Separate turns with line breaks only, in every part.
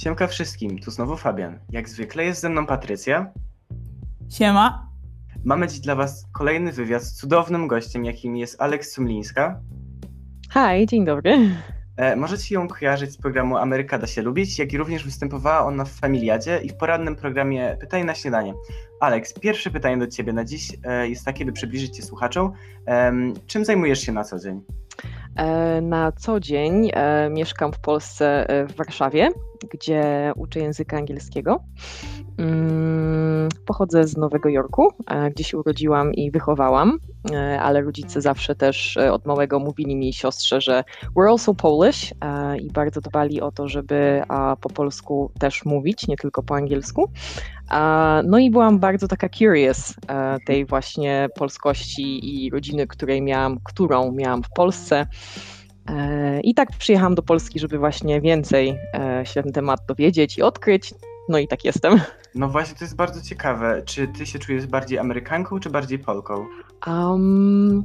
Siemka wszystkim, tu znowu Fabian. Jak zwykle jest ze mną Patrycja.
Siema.
Mamy dziś dla Was kolejny wywiad z cudownym gościem, jakim jest Aleks Sumlińska.
Hej, dzień dobry.
E, możecie ją kojarzyć z programu Ameryka da się lubić, jak i również występowała ona w Familiadzie i w poradnym programie Pytaj na śniadanie. Aleks, pierwsze pytanie do Ciebie na dziś e, jest takie, by przybliżyć Cię słuchaczom. E, czym zajmujesz się na co dzień?
E, na co dzień e, mieszkam w Polsce, e, w Warszawie, gdzie uczę języka angielskiego. Mm, pochodzę z Nowego Jorku, gdzie się urodziłam i wychowałam, ale rodzice zawsze też od małego mówili mi siostrze, że we're also Polish i bardzo dbali o to, żeby po polsku też mówić, nie tylko po angielsku. No i byłam bardzo taka curious tej właśnie polskości i rodziny, której miałam, którą miałam w Polsce. E, I tak przyjechałam do Polski, żeby właśnie więcej e, się na ten temat dowiedzieć i odkryć. No i tak jestem.
No właśnie, to jest bardzo ciekawe. Czy ty się czujesz bardziej Amerykanką, czy bardziej Polką?
Um,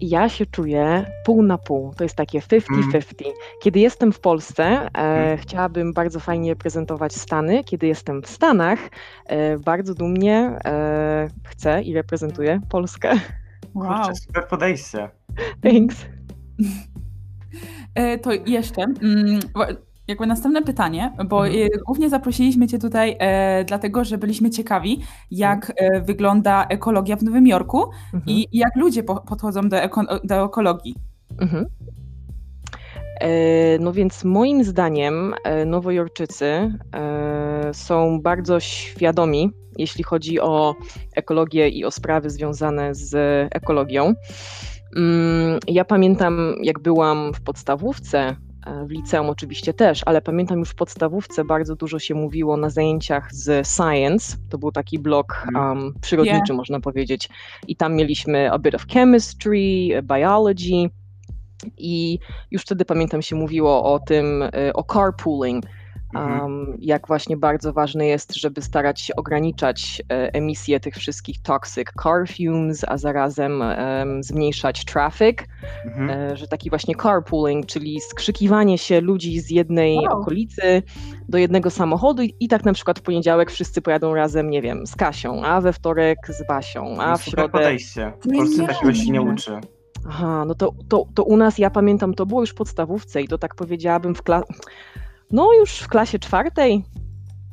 ja się czuję pół na pół. To jest takie 50-50. Mm. Kiedy jestem w Polsce, e, mm. chciałabym bardzo fajnie reprezentować Stany. Kiedy jestem w Stanach, e, bardzo dumnie e, chcę i reprezentuję Polskę.
Wow. Kurczę, super podejście.
Thanks.
E, to jeszcze mm, jakby następne pytanie, bo mhm. E, głównie zaprosiliśmy Cię tutaj e, dlatego, że byliśmy ciekawi, jak mhm. wygląda ekologia w Nowym Jorku mhm. i, jak ludzie podchodzą do, eko, do ekologii. Mhm.
No więc moim zdaniem Nowojorczycy są bardzo świadomi, jeśli chodzi o ekologię i o sprawy związane z ekologią. Mm, ja pamiętam, jak byłam w podstawówce, e, w liceum oczywiście też, ale pamiętam już w podstawówce bardzo dużo się mówiło na zajęciach z science. To był taki blok um, przyrodniczy, yeah. można powiedzieć. I tam mieliśmy a bit of chemistry, biology. I już wtedy pamiętam się mówiło o tym, e, o carpooling Um, jak właśnie bardzo ważne jest, żeby starać się ograniczać e, emisję tych wszystkich toxic car fumes, a zarazem um, zmniejszać traffic, mhm. e, że taki właśnie carpooling, czyli skrzykiwanie się ludzi z jednej wow. okolicy do jednego samochodu i, i, tak na przykład w poniedziałek wszyscy pojadą razem, nie wiem, z Kasią, a we wtorek z Basią, a w środę...
podejście. W Polsce takiego się nie uczy.
Aha, no to, to, to u nas, ja pamiętam, to było już w podstawówce i to tak powiedziałabym w klasie no już w klasie czwartej.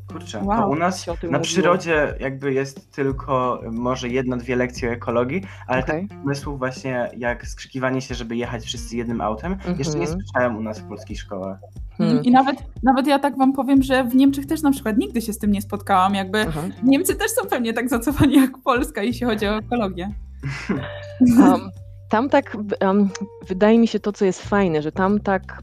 Kurczę, wow, to u nas na mówiło. przyrodzie jakby jest tylko może jedna, dwie lekcje o ekologii, ale okay. tych pomysłów właśnie jak skrzykiwanie się, żeby jechać wszyscy jednym autem, mm -hmm. jeszcze nie mhm. słyszałem u nas w polskich szkołach.
Hmm. I nawet, nawet ja tak wam powiem, że w Niemczech też na przykład nigdy się z tym nie spotkałam. Jakby mhm. Niemcy też są pewnie tak zacofani jak Polska, jeśli chodzi o ekologię.
Um, tam tak, um, wydaje mi się to, co jest fajne, że tam tak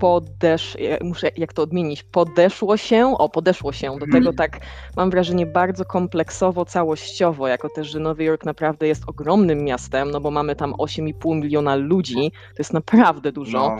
podesz, muszę jak to odmienić, podeszło się, o podeszło się do tego mhm. tak, mam wrażenie bardzo kompleksowo, całościowo, jako też, że Nowy Jork naprawdę jest ogromnym miastem, no bo mamy tam 8,5 miliona ludzi, to jest naprawdę dużo.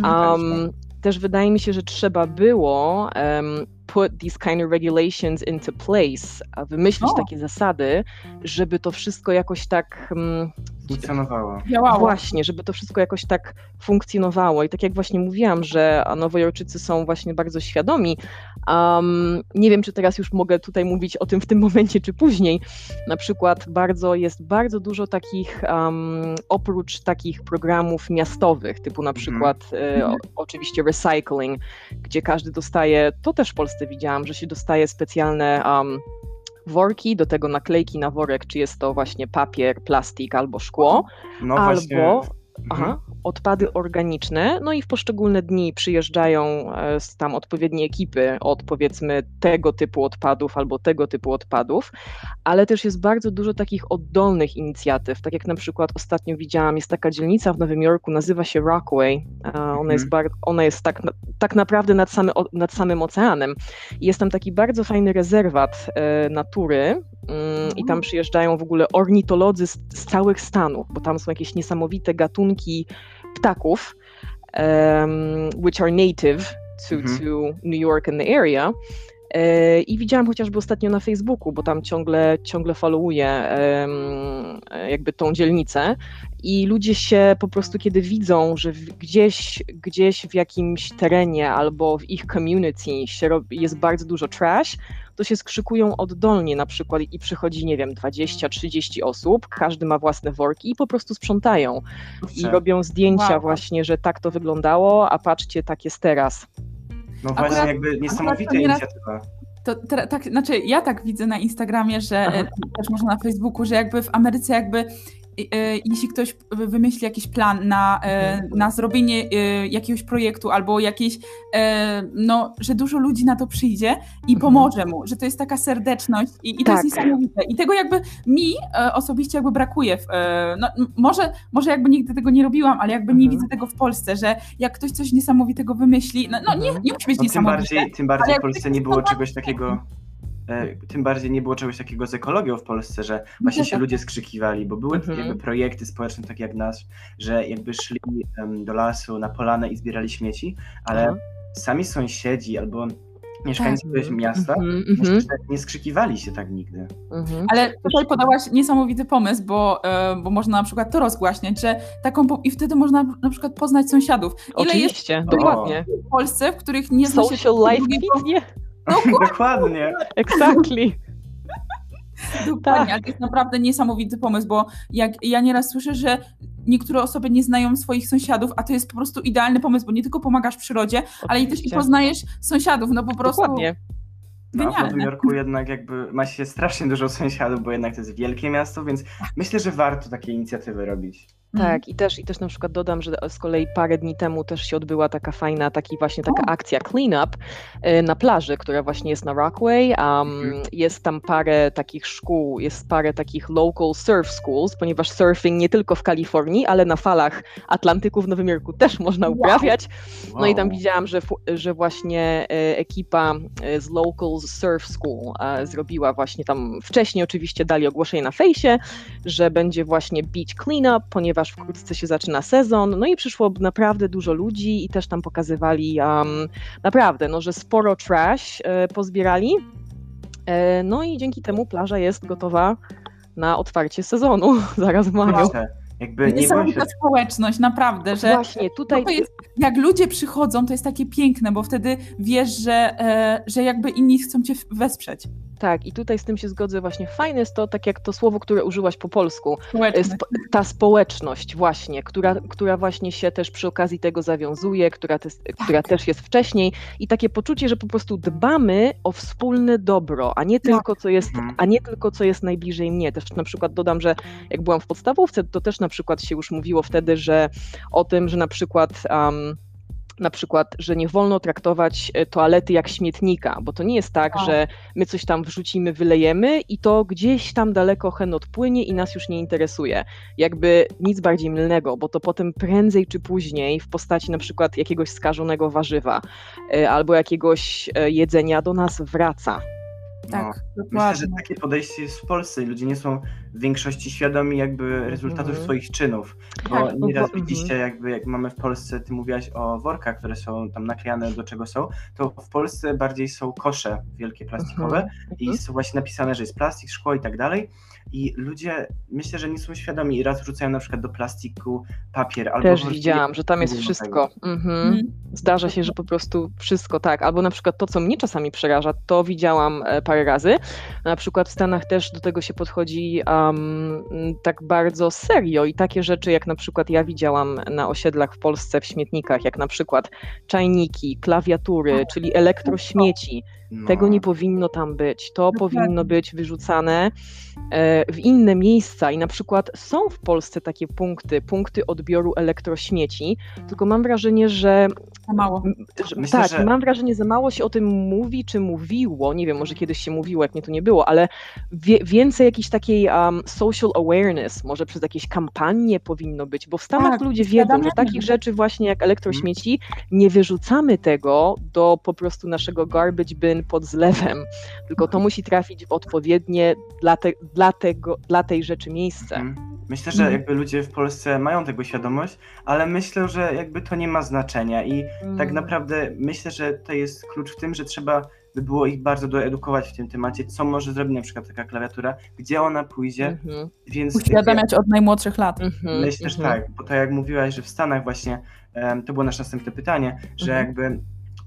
No, um, też wydaje mi się, że trzeba było um, put these kind of regulations into place, wymyślić o. takie zasady, żeby to wszystko jakoś tak um,
funkcjonowało.
Działało. Właśnie, żeby to wszystko jakoś tak funkcjonowało. I tak jak właśnie mówiłam, że Nowojorczycy są właśnie bardzo świadomi. Um, nie wiem, czy teraz już mogę tutaj mówić o tym w tym momencie, czy później. Na przykład bardzo jest bardzo dużo takich, um, oprócz takich programów miastowych, typu na mhm. przykład mm. e, oczywiście recycling, gdzie każdy dostaje, to też w Polsce widziałam, że się dostaje specjalne um, worki, do tego naklejki na worek, czy jest to właśnie papier, plastik albo szkło, no albo właśnie. Aha, mhm. odpady organiczne, no i w poszczególne dni przyjeżdżają e, tam odpowiednie ekipy od powiedzmy tego typu odpadów albo tego typu odpadów, ale też jest bardzo dużo takich oddolnych inicjatyw, tak jak na przykład ostatnio widziałam, jest taka dzielnica w Nowym Jorku, nazywa się Rockaway, ona jest, mhm. ona jest tak, tak naprawdę nad, samy, nad samym oceanem jest tam taki bardzo fajny rezerwat e, natury, Mm, i tam przyjeżdżają w ogóle ornitolodzy z, z całych Stanów, bo tam są jakieś niesamowite gatunki ptaków, um, which are native to, mhm. to New York and the area. I widziałam chociażby ostatnio na Facebooku, bo tam ciągle, ciągle followuję jakby tą dzielnicę i ludzie się po prostu, kiedy widzą, że gdzieś, gdzieś w jakimś terenie albo w ich community się robi, jest bardzo dużo trash, to się skrzykują oddolnie na przykład i przychodzi, nie wiem, 20-30 osób, każdy ma własne worki i po prostu sprzątają. I robią zdjęcia wow. właśnie, że tak to wyglądało, a patrzcie, tak jest teraz.
No właśnie, akurat, jakby niesamowita inicjatywa.
To, tak, znaczy ja tak widzę na Instagramie, że Aha. też można na Facebooku, że jakby w Ameryce jakby E, jeśli ktoś wymyśli jakiś plan na, e, mhm. na zrobienie e, jakiegoś projektu albo jakieś, no, że dużo ludzi na to przyjdzie i mhm. pomoże mu, że to jest taka serdeczność i, i to tak. jest niesamowite. I tego jakby mi osobiście jakby brakuje. W, no, może, może jakby nigdy tego nie robiłam, ale jakby nie mhm. widzę tego w Polsce, że jak ktoś coś niesamowitego wymyśli, no, no nie, nie musi być no, niesamowite.
Tym bardziej, tym bardziej w Polsce nie było czegoś takiego E, tym bardziej nie było czegoś takiego z ekologią w Polsce, że właśnie się ludzie skrzykiwali, bo były mhm. jakby projekty społeczne takie jak nasz, że jakby szli do lasu, na polanę i zbierali śmieci, ale mhm. sami sąsiedzi albo mieszkańcy tak. miasta mm nie skrzykiwali się tak nigdy.
Mhm. Ale tutaj podałaś niesamowity pomysł, bo, e, bo można na przykład to rozgłaśniać, że taką i wtedy można na przykład poznać sąsiadów.
Ile Oczywiście, jest dokładnie.
w Polsce, w których nie
Social life drugiego...
Dokładnie.
Exactly.
Dokładnie, tak. ale to jest naprawdę niesamowity pomysł, bo jak ja nieraz słyszę, że niektóre osoby nie znają swoich sąsiadów, a to jest po prostu idealny pomysł, bo nie tylko pomagasz przyrodzie, Oczywiście. ale i też i poznajesz sąsiadów, no po prostu.
Dokładnie.
No, w Nowym Jorku jednak jakby ma się strasznie dużo sąsiadów, bo jednak to jest wielkie miasto, więc myślę, że warto takie inicjatywy robić.
Tak, mhm. i też, i też na przykład dodam, że z kolei parę dni temu też się odbyła taka fajna, taki właśnie taka akcja cleanup e, na plaży, która właśnie jest na Rockway. Um, jest tam parę takich szkół, jest parę takich local surf schools, ponieważ surfing nie tylko w Kalifornii, ale na falach Atlantyku w Nowym Jorku też można uprawiać. No i tam widziałam, że, że właśnie e, ekipa e, z Local Surf School zrobiła właśnie tam, wcześniej oczywiście dali ogłoszenie na fejsie, że będzie właśnie beach cleanup, ponieważ ponieważ wkrótce się zaczyna sezon, no i przyszło naprawdę dużo ludzi i też tam pokazywali um, naprawdę, no, że sporo trash e, pozbierali. E, no i dzięki temu plaża jest gotowa na otwarcie sezonu zaraz w maju.
Jakby Niesamowita się... społeczność, naprawdę, że
Właśnie, tutaj...
No jest, jak ludzie przychodzą, to jest takie piękne, bo wtedy wiesz, że, e, że jakby inni chcą cię wesprzeć.
Tak, i tutaj z tym się zgodzę właśnie. Fajne jest to, tak jak to słowo, które użyłaś po polsku.
Spo,
ta społeczność właśnie, która, która właśnie się też przy okazji tego zawiązuje, która, te, tak. która też jest wcześniej i takie poczucie, że po prostu dbamy o wspólne dobro, a nie tak. tylko co jest, mhm. a nie tylko co jest najbliżej mnie. Też na przykład dodam, że jak byłam w podstawówce, to też na przykład się już mówiło wtedy, że o tym, że na przykład um, na przykład, że nie wolno traktować e, toalety jak śmietnika, bo to nie jest tak, o. że my coś tam wrzucimy, wylejemy i to gdzieś tam daleko hen odpłynie i nas już nie interesuje. Jakby nic bardziej mylnego, bo to potem prędzej czy później w postaci na przykład jakiegoś skażonego warzywa e, albo jakiegoś e, jedzenia do nas wraca.
Tak,
no, Myślę, że takie podejście jest w Polsce i ludzie nie są w większości świadomi jakby rezultatów mm. swoich czynów. Bo tak, nieraz bo, widzicie jakby jak mamy w Polsce, ty mówiłaś o workach, które są tam naklejane do czego są, to w Polsce bardziej są kosze wielkie plastikowe mm -hmm. i są właśnie napisane, że jest plastik, szkło i tak dalej i ludzie myślę, że nie są świadomi i raz wrzucają na przykład do plastiku papier. Albo
Też widziałam, że tam jest wszystko. Mhm. Mhm. Zdarza się, że po prostu wszystko tak. Albo na przykład to, co mnie czasami przeraża, to widziałam e, parę razy. Na przykład w Stanach też do tego się podchodzi um, tak bardzo serio i takie rzeczy, jak na przykład ja widziałam na osiedlach w Polsce w śmietnikach, jak na przykład czajniki, klawiatury, czyli elektrośmieci. No. Tego nie powinno tam być. To powinno być wyrzucane e, w inne miejsca i na przykład są w Polsce takie punkty, punkty odbioru elektrośmieci, tylko mam wrażenie, że
za mało.
Że, Myślę, tak, że... mam wrażenie, że mało się o tym mówi, czy mówiło, nie wiem, może kiedyś się mówiło, jak mnie to nie było, ale wie, więcej jakiejś takiej um, social awareness, może przez jakieś kampanie powinno być, bo w Stanach tak, ludzie wiedzą, że takich rzeczy właśnie jak elektrośmieci, nie wyrzucamy tego do po prostu naszego garbage bin pod zlewem, tylko to musi trafić w odpowiednie dla, te, dla, tego, dla tej rzeczy miejsce. Mhm.
Myślę, że mhm. jakby ludzie w Polsce mają tego świadomość, ale myślę, że jakby to nie ma znaczenia i tak mhm. naprawdę myślę, że to jest klucz w tym, że trzeba by było ich bardzo doedukować w tym temacie, co może zrobić na przykład taka klawiatura, gdzie ona pójdzie,
Mhm.
więc
Uświadamiać od najmłodszych lat.
Mhm.
myślę, że
Mhm.
tak, bo tak jak mówiłaś, że w Stanach właśnie, em, to było nasze następne pytanie, że
Mhm.
jakby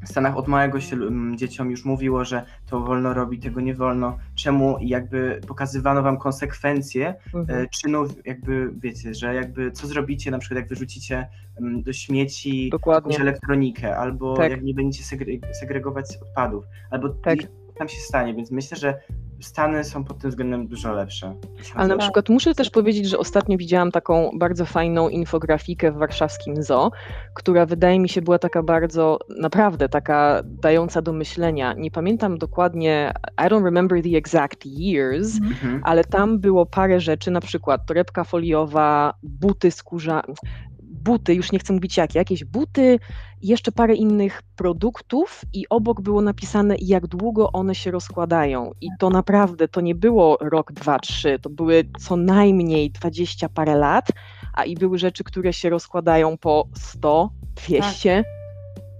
Stanach od małego się mm, dzieciom już mówiło, że to wolno robić, tego nie wolno, czemu jakby pokazywano wam konsekwencje
Mhm.
e, czynów, jakby wiecie, że jakby co zrobicie, na przykład jak wyrzucicie mm, do śmieci
Dokładnie.
jakąś elektronikę, albo
Tak.
jak nie będziecie segre- segregować odpadów, albo
Tak.
tam się stanie, więc myślę, że Stany są pod tym względem dużo lepsze.
Ale na przykład muszę też powiedzieć, że ostatnio widziałam taką bardzo fajną infografikę w warszawskim zoo, która wydaje mi się była taka bardzo, naprawdę taka dająca do myślenia. Nie pamiętam dokładnie, I don't remember the exact years,
Mhm.
ale tam było parę rzeczy, na przykład torebka foliowa, buty skórza, buty, już nie chcę mówić jakie, jakieś buty, jeszcze parę innych produktów i obok było napisane jak długo one się rozkładają. I to naprawdę, to nie było rok, dwa, trzy, to były co najmniej dwadzieścia parę lat, a i były rzeczy, które się rozkładają po 100, 200,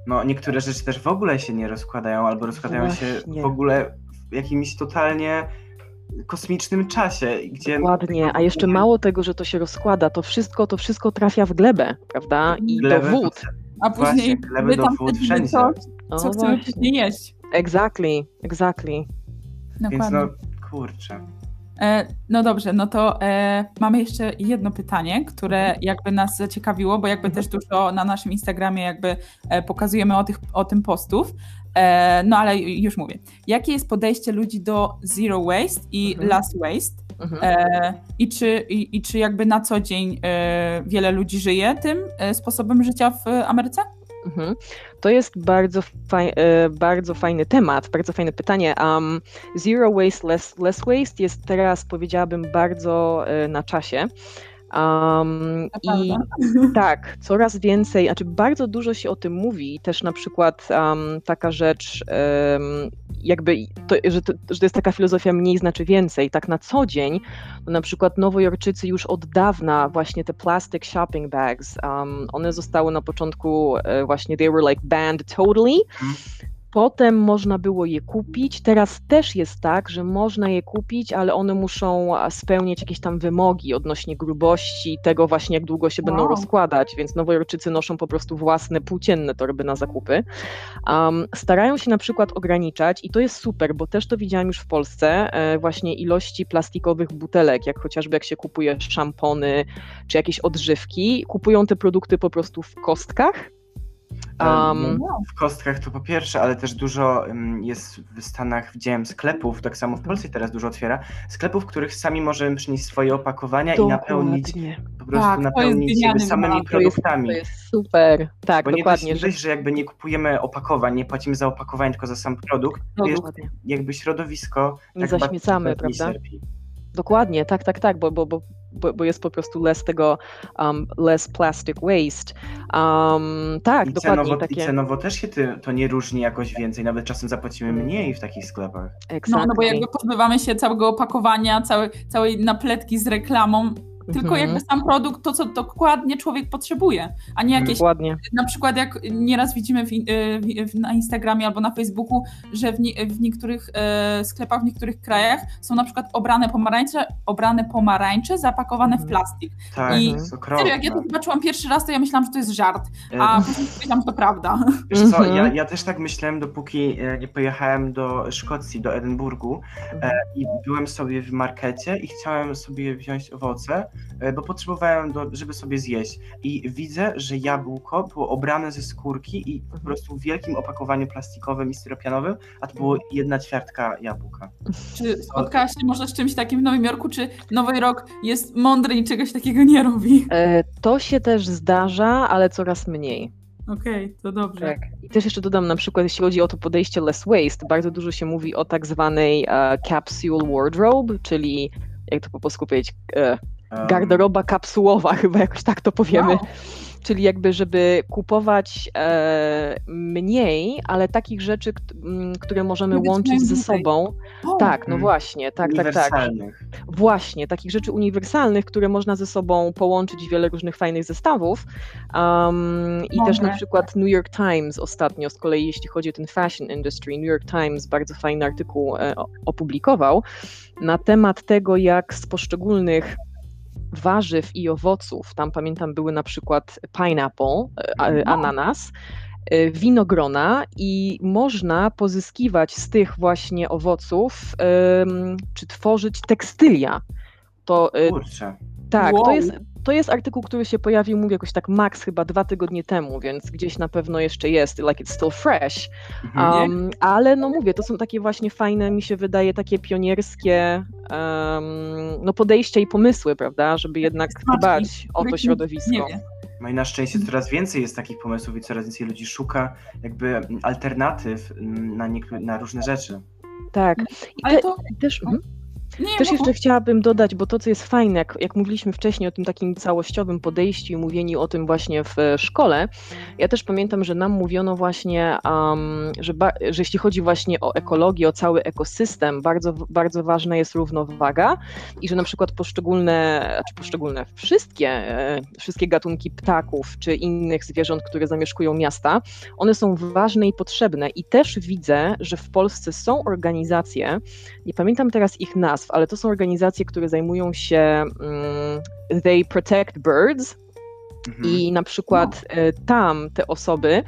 No, niektóre rzeczy też w ogóle się nie rozkładają, albo rozkładają się
Właśnie.
w ogóle w jakimś totalnie kosmicznym czasie, gdzie
Dokładnie, a jeszcze mało tego, że to się rozkłada, to wszystko, to wszystko trafia w glebę, prawda? I do
Glebę,
wód.
A
Właśnie,
później
gleby
my
do
tam
wód wszędzie.
co, co chcemy
właśnie.
później jeść.
Exactly, exactly.
Więc
Dokładnie.
no, kurczę.
E, no dobrze, no to e, mamy jeszcze jedno pytanie, które jakby nas zaciekawiło, bo jakby też dużo na naszym Instagramie jakby e, pokazujemy o, tych, o tym postów. E, no ale już mówię. Jakie jest podejście ludzi do zero waste i
Mhm.
last waste?
Mhm.
E, i, czy, i, I czy jakby na co dzień e, wiele ludzi żyje tym e, sposobem życia w Ameryce?
Mhm. To jest bardzo, faj, e, bardzo fajny temat, bardzo fajne pytanie. Um, zero waste, less, less waste jest teraz, powiedziałabym, bardzo e, na czasie. Um, I tak, coraz więcej, znaczy bardzo dużo się o tym mówi, też na przykład um, taka rzecz, um, jakby, to, że, to, że to jest taka filozofia mniej znaczy więcej, tak na co dzień, no na przykład Nowojorczycy już od dawna właśnie te plastic shopping bags, um, one zostały na początku e, właśnie, they were like banned totally,
Mhm.
Potem można było je kupić. Teraz też jest tak, że można je kupić, ale one muszą spełniać jakieś tam wymogi odnośnie grubości, tego właśnie jak długo się będą
Wow.
rozkładać, więc Nowojorczycy noszą po prostu własne płócienne torby na zakupy. Um, starają się na przykład ograniczać i to jest super, bo też to widziałam już w Polsce, e, właśnie ilości plastikowych butelek, jak chociażby jak się kupuje szampony czy jakieś odżywki, kupują te produkty po prostu w kostkach. Um,
No, w kostkach to po pierwsze, ale też dużo jest w Stanach, widziałem sklepów, tak samo w Polsce teraz dużo otwiera, sklepów, w których sami możemy przynieść swoje opakowania i napełnić,
Dokładnie.
po prostu
Tak,
napełnić jakby
genialny
samymi
wynalazek.
To jest,
produktami.
to jest super. Tak,
Bo nie
dokładnie.
dość, dość, że jakby nie kupujemy opakowań, nie płacimy za opakowanie, tylko za sam produkt,
No,
to jest
dokładnie.
jakby środowisko
Nie
tak
zaśmiecamy, prawda? Dokładnie, tak, tak, tak, bo, bo, bo, bo bo jest po prostu less tego, um, less plastic waste. Um, tak,
I
dokładnie.
cenowo, I
takie,
cenowo też się ty, to nie różni jakoś więcej, nawet czasem zapłacimy
Mm.
mniej w takich sklepach.
No, no bo
exactly.
jakby pozbywamy się całego opakowania, całej, całej napletki z reklamą, tylko
Mhm.
jakby sam produkt, to co dokładnie człowiek potrzebuje, a nie jakieś,
Dokładnie.
na przykład jak nieraz widzimy w, y, w, na Instagramie albo na Facebooku, że w, nie, w niektórych e, sklepach, w niektórych krajach są na przykład obrane pomarańcze, obrane pomarańcze zapakowane w
Mhm.
Tak,
plastik. I-
to jest
Serio, jak ja to zobaczyłam pierwszy raz, to ja myślałam, że to jest żart,
E,
a później stwierdziłam, że to prawda.
Wiesz co,
Mhm.
ja, ja też tak myślałem, dopóki e, nie pojechałem do Szkocji, do Edynburgu e, i byłem sobie w markecie i chciałem sobie wziąć owoce, e, bo potrzebowałem, do, żeby sobie zjeść. I widzę, że jabłko było obrane ze skórki i po prostu w wielkim opakowaniu plastikowym i styropianowym, a to było jedna ćwiartka jabłka.
Czy spotkałaś się może z czymś takim w Nowym Jorku, czy Nowy Rok jest mądry i czegoś takiego nie robi?
E, to się też zdarza, ale coraz mniej.
Okej, to dobrze.
Tak. I też jeszcze dodam na przykład, jeśli chodzi o to podejście less waste, bardzo dużo się mówi o tak zwanej e, capsule wardrobe, czyli jak to po polsku powiedzieć, e,
Um,
garderoba kapsułowa, chyba jakoś tak to powiemy.
Wow.
czyli jakby, żeby kupować e, mniej, ale takich rzeczy, które możemy łączyć ze sobą. O. Tak, no mm. właśnie, tak, tak, tak. Właśnie, takich rzeczy uniwersalnych, które można ze sobą połączyć wiele różnych fajnych zestawów. Um, I też na przykład New York Times ostatnio, z kolei jeśli chodzi o ten fashion industry, New York Times bardzo fajny artykuł e, opublikował na temat tego, jak z poszczególnych warzyw i owoców, tam pamiętam były na przykład pineapple, e, no. ananas, e, winogrona i można pozyskiwać z tych właśnie owoców, czy tworzyć tekstylia.
To, Kurczę.
Tak, wow. to jest to jest artykuł, który się pojawił, mówię jakoś tak max chyba dwa tygodnie temu, więc gdzieś na pewno jeszcze jest, like it's still fresh. Um, ale no mówię, to są takie właśnie fajne, mi się wydaje, takie pionierskie um, no podejścia i pomysły, prawda, żeby jednak dbać o to środowisko.
No i na szczęście coraz więcej jest takich pomysłów i coraz więcej ludzi szuka jakby alternatyw na, na różne rzeczy.
Tak. I Ale te, to... też... No. Mhm. Nie, Też jeszcze chciałabym dodać, bo to, co jest fajne, jak, jak mówiliśmy wcześniej o tym takim całościowym podejściu i mówieniu o tym właśnie w szkole, ja też pamiętam, że nam mówiono właśnie, um, że, że jeśli chodzi właśnie o ekologię, o cały ekosystem, bardzo, bardzo ważna jest równowaga i że na przykład poszczególne, czy poszczególne, wszystkie, e, wszystkie gatunki ptaków czy innych zwierząt, które zamieszkują miasta, one są ważne i potrzebne. I też widzę, że w Polsce są organizacje, nie pamiętam teraz ich nazw, ale to są organizacje, które zajmują się um, They Protect Birds. Mhm. I na przykład no. E, tam te osoby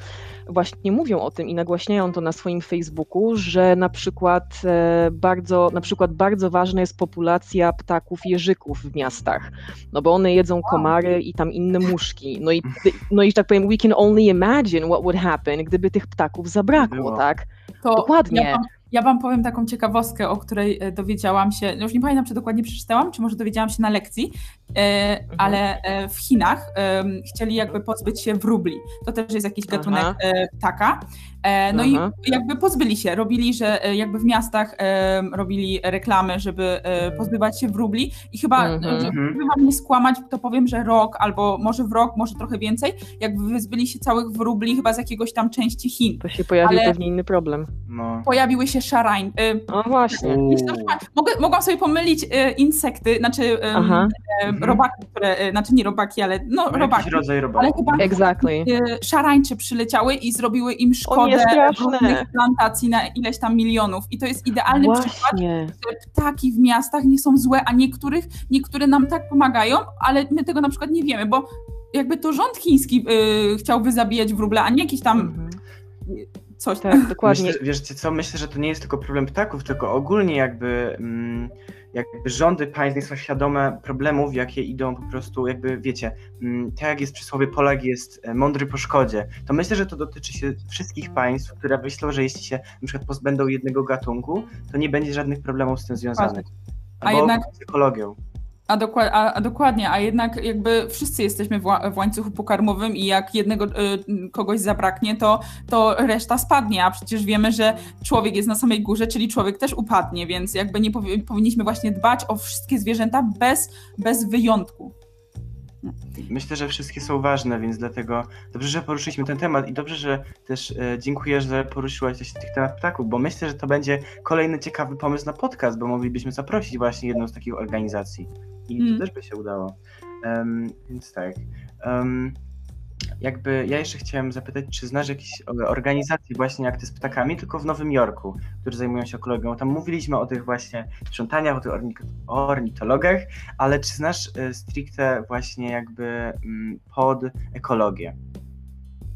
właśnie mówią o tym i nagłaśniają to na swoim Facebooku, że na przykład e, bardzo, na przykład bardzo ważna jest populacja ptaków jeżyków w miastach, no bo one jedzą komary i tam inne muszki. No i, no i tak powiem, we can only imagine what would happen, gdyby tych ptaków zabrakło, tak? To Dokładnie. Ja
ja Wam powiem taką ciekawostkę, o której e, dowiedziałam się, już nie pamiętam, czy dokładnie przeczytałam, czy może dowiedziałam się na lekcji, mhm. ale e, w Chinach chcieli jakby pozbyć się wróbli. To też jest jakiś gatunek Aha. ptaka. No Aha. i jakby pozbyli się, robili, że jakby w miastach robili reklamy, żeby pozbywać się wróbli i chyba, mhm. żeby Wam nie skłamać, to powiem, że rok albo może w rok, może trochę więcej, jakby wyzbyli się całych wróbli chyba z jakiegoś tam części Chin.
To się pojawił ale pewnie inny problem.
No. Pojawiły się szarań.
No właśnie.
Mogę, mogłam sobie pomylić insekty, znaczy Aha. Mhm. robaki, które, znaczy nie robaki, ale no, no robaki.
rodzaj robaki. Ale chyba
exactly.
szarańcze przyleciały i zrobiły im szkodę różnych plantacji na ileś tam milionów. I to jest idealny właśnie. przykład, że ptaki w miastach nie są złe, a niektórych, niektóre nam tak pomagają, ale my tego na przykład nie wiemy, bo jakby to rząd chiński y, chciałby zabijać wróble, a nie jakiś tam mhm coś tak.
dokładnie.
Myślę, wiesz co, myślę, że to nie jest tylko problem ptaków, tylko ogólnie jakby, mm, jakby rządy państw są świadome problemów, jakie idą po prostu, jakby wiecie, mm, tak jak jest przysłowie Polak jest e, mądry po szkodzie, to myślę, że to dotyczy się wszystkich państw, które myślą, że jeśli się na przykład pozbędą jednego gatunku, to nie będzie żadnych problemów z tym związanych. A jednak z ekologią.
A, a, a, dokładnie, a jednak jakby wszyscy jesteśmy w, w łańcuchu pokarmowym i jak jednego y, kogoś zabraknie, to, to reszta spadnie, a przecież wiemy, że człowiek jest na samej górze, czyli człowiek też upadnie, więc jakby nie powi powinniśmy właśnie dbać o wszystkie zwierzęta bez, bez wyjątku.
Myślę, że wszystkie są ważne, więc dlatego dobrze, że poruszyliśmy ten temat i dobrze, że też e, dziękuję, że poruszyłaś też tych temat ptaków, bo myślę, że to będzie kolejny ciekawy pomysł na podcast, bo moglibyśmy zaprosić właśnie jedną z takich organizacji i mm. to też by się udało. Um, więc tak. Um, jakby ja jeszcze chciałem zapytać, czy znasz jakieś organizacje właśnie jak te z ptakami, tylko w Nowym Jorku, które zajmują się ekologią. Tam mówiliśmy o tych właśnie sprzątaniach, o tych ornitologach, ale czy znasz e, stricte właśnie jakby mm, pod ekologię?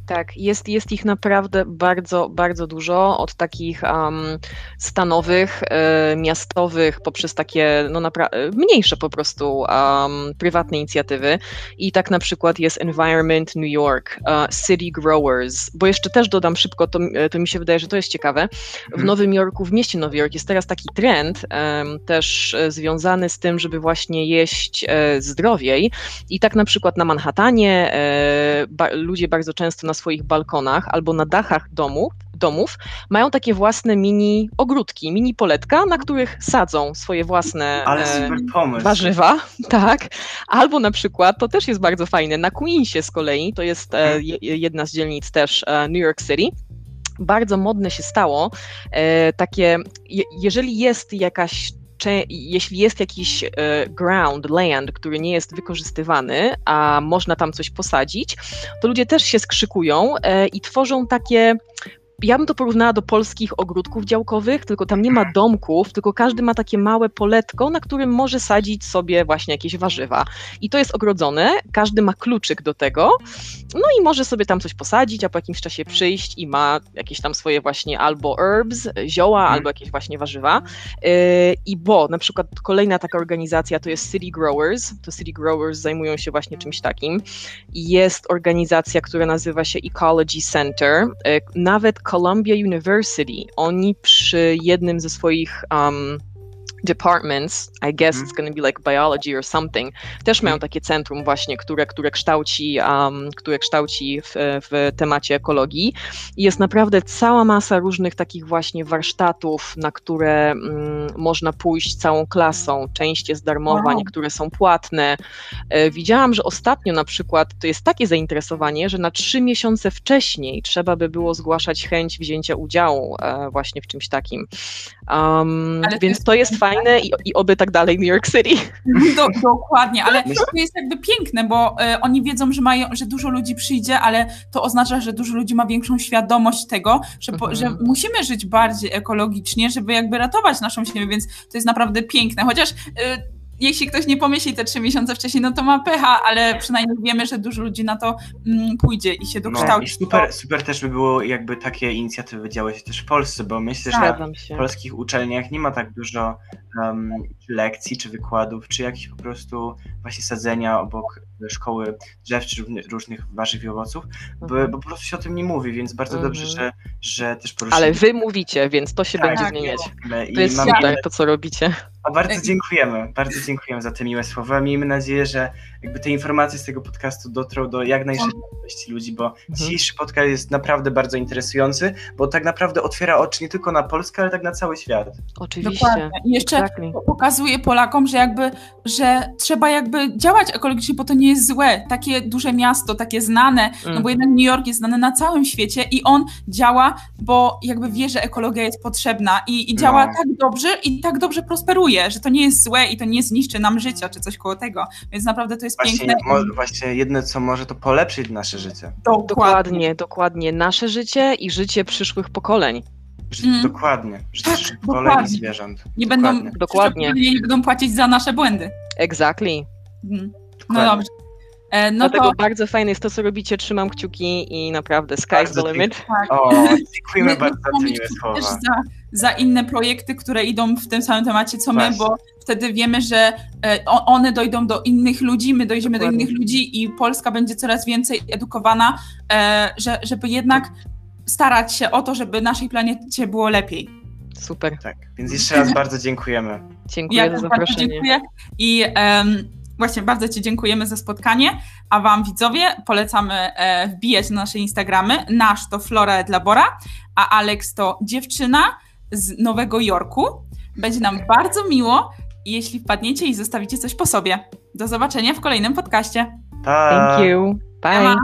Tak, jest, jest ich naprawdę bardzo, bardzo dużo, od takich um, stanowych, y, miastowych, poprzez takie no, mniejsze po prostu um, prywatne inicjatywy. I tak na przykład jest Environment New York, uh, City Growers, bo jeszcze też dodam szybko, to, to mi się wydaje, że to jest ciekawe. W mhm. Nowym Jorku, w mieście Nowy Jork jest teraz taki trend um, też związany z tym, żeby właśnie jeść e, zdrowiej. I tak na przykład na Manhattanie e, ba ludzie bardzo często na na swoich balkonach albo na dachach domów, domów mają takie własne mini ogródki, mini poletka, na których sadzą swoje własne
Ale
e,
super pomysł.
warzywa, tak. Albo na przykład, to też jest bardzo fajne, na Queensie z kolei, to jest e,
Mhm.
je- jedna z dzielnic też e, New York City, bardzo modne się stało takie, je, jeżeli jest jakaś jeśli jest jakiś e, ground, land, który nie jest wykorzystywany, a można tam coś posadzić, to ludzie też się skrzykują e, i tworzą takie. Ja bym to porównała do polskich ogródków działkowych, tylko tam nie ma domków, tylko każdy ma takie małe poletko, na którym może sadzić sobie właśnie jakieś warzywa. I to jest ogrodzone, każdy ma kluczyk do tego, no i może sobie tam coś posadzić, a po jakimś czasie przyjść i ma jakieś tam swoje właśnie albo herbs, zioła,
Mhm.
albo jakieś właśnie warzywa. Yy, I bo na przykład kolejna taka organizacja to jest City Growers. To City Growers zajmują się właśnie czymś takim. Jest organizacja, która nazywa się Ecology Center. Yy, Nawet Columbia University, oni przy jednym ze swoich um, departments, I guess
Mhm.
it's going to be like biology or something, też mają takie centrum właśnie, które, które kształci, um, które kształci w, w temacie ekologii. I jest naprawdę cała masa różnych takich właśnie warsztatów, na które mm, można pójść całą klasą. Część jest darmowa,
Wow.
niektóre są płatne. E, widziałam, że ostatnio na przykład to jest takie zainteresowanie, że na trzy miesiące wcześniej trzeba by było zgłaszać chęć wzięcia udziału e, właśnie w czymś takim. Um, więc to jest fajne i, i oby tak dalej New York City.
Do, dokładnie, ale to jest jakby piękne, bo e, oni wiedzą, że mają, że dużo ludzi przyjdzie, ale to oznacza, że dużo ludzi ma większą świadomość tego, że, po,
Mhm.
że musimy żyć bardziej ekologicznie, żeby jakby ratować naszą ziemię, więc to jest naprawdę piękne. Chociaż e, jeśli ktoś nie pomyśli te trzy miesiące wcześniej, no to ma pecha, ale przynajmniej wiemy, że dużo ludzi na to mm, pójdzie i się
No,
dokształci.
i super, super też by było, jakby takie inicjatywy działy się też w Polsce, bo myślę, że
się.
w polskich uczelniach nie ma tak dużo um, lekcji czy wykładów, czy jakichś po prostu właśnie sadzenia obok szkoły drzew czy różnych warzyw i owoców, bo,
Mhm.
bo po prostu się o tym nie mówi, więc bardzo
Mhm.
dobrze, że, że też poruszymy.
Ale wy mówicie, więc to się
Tak,
będzie
tak,
zmieniać.
I
To jest
mam
super, to co robicie.
A bardzo dziękujemy, bardzo dziękujemy za te miłe słowa. Miejmy nadzieję, że jakby te informacje z tego podcastu dotrą do jak najszerszej ilości ludzi, bo dzisiejszy podcast jest naprawdę bardzo interesujący, bo tak naprawdę otwiera oczy nie tylko na Polskę, ale tak na cały świat.
Oczywiście.
Dokładnie. I jeszcze
Exactly.
Pokazuje Polakom, że jakby, że trzeba jakby działać ekologicznie, bo to nie jest złe. Takie duże miasto, takie znane, no bo
Mhm.
jednak New York jest znany na całym świecie i on działa, bo jakby wie, że ekologia jest potrzebna i, i działa
No.
tak dobrze i tak dobrze prosperuje, że to nie jest złe i to nie zniszczy nam życia czy coś koło tego. Więc naprawdę to jest
Właśnie,
piękne.
mo, właśnie jedne, co może to polepszyć nasze życie.
Dokładnie.
Dokładnie, dokładnie. Nasze życie i życie przyszłych pokoleń.
Życie
Mm.
Dokładnie. Życie
Tak, dokładnie.
zwierząt.
Nie będą,
Dokładnie.
Nie będą płacić za nasze błędy.
Exactly.
Mhm. No dobrze. E, No
Dlatego
to
bardzo fajne jest to, co robicie. Trzymam kciuki i naprawdę sky's
Bardzo
the limit.
tak.
O, dziękujemy
My-
bardzo za te
my
miłe słowa.
też za, za inne projekty, które idą w tym samym temacie co my,
Właśnie.
bo wtedy wiemy, że e, one dojdą do innych ludzi, my dojdziemy
Dokładnie.
do innych ludzi i Polska będzie coraz więcej edukowana, e, że, żeby jednak starać się o to, żeby naszej planecie było lepiej.
Super.
Tak, więc jeszcze raz bardzo dziękujemy.
Dziękuję
Ja
za zaproszenie.
dziękuję i em, właśnie bardzo Ci dziękujemy za spotkanie, a Wam widzowie polecamy e, wbijać na nasze Instagramy. Nasz to Flora et Labora, a Alex to dziewczyna z Nowego Jorku. Będzie nam bardzo miło, jeśli wpadniecie i zostawicie coś po sobie. Do zobaczenia w kolejnym podcaście.
Pa!
Thank you. Bye.
Siema.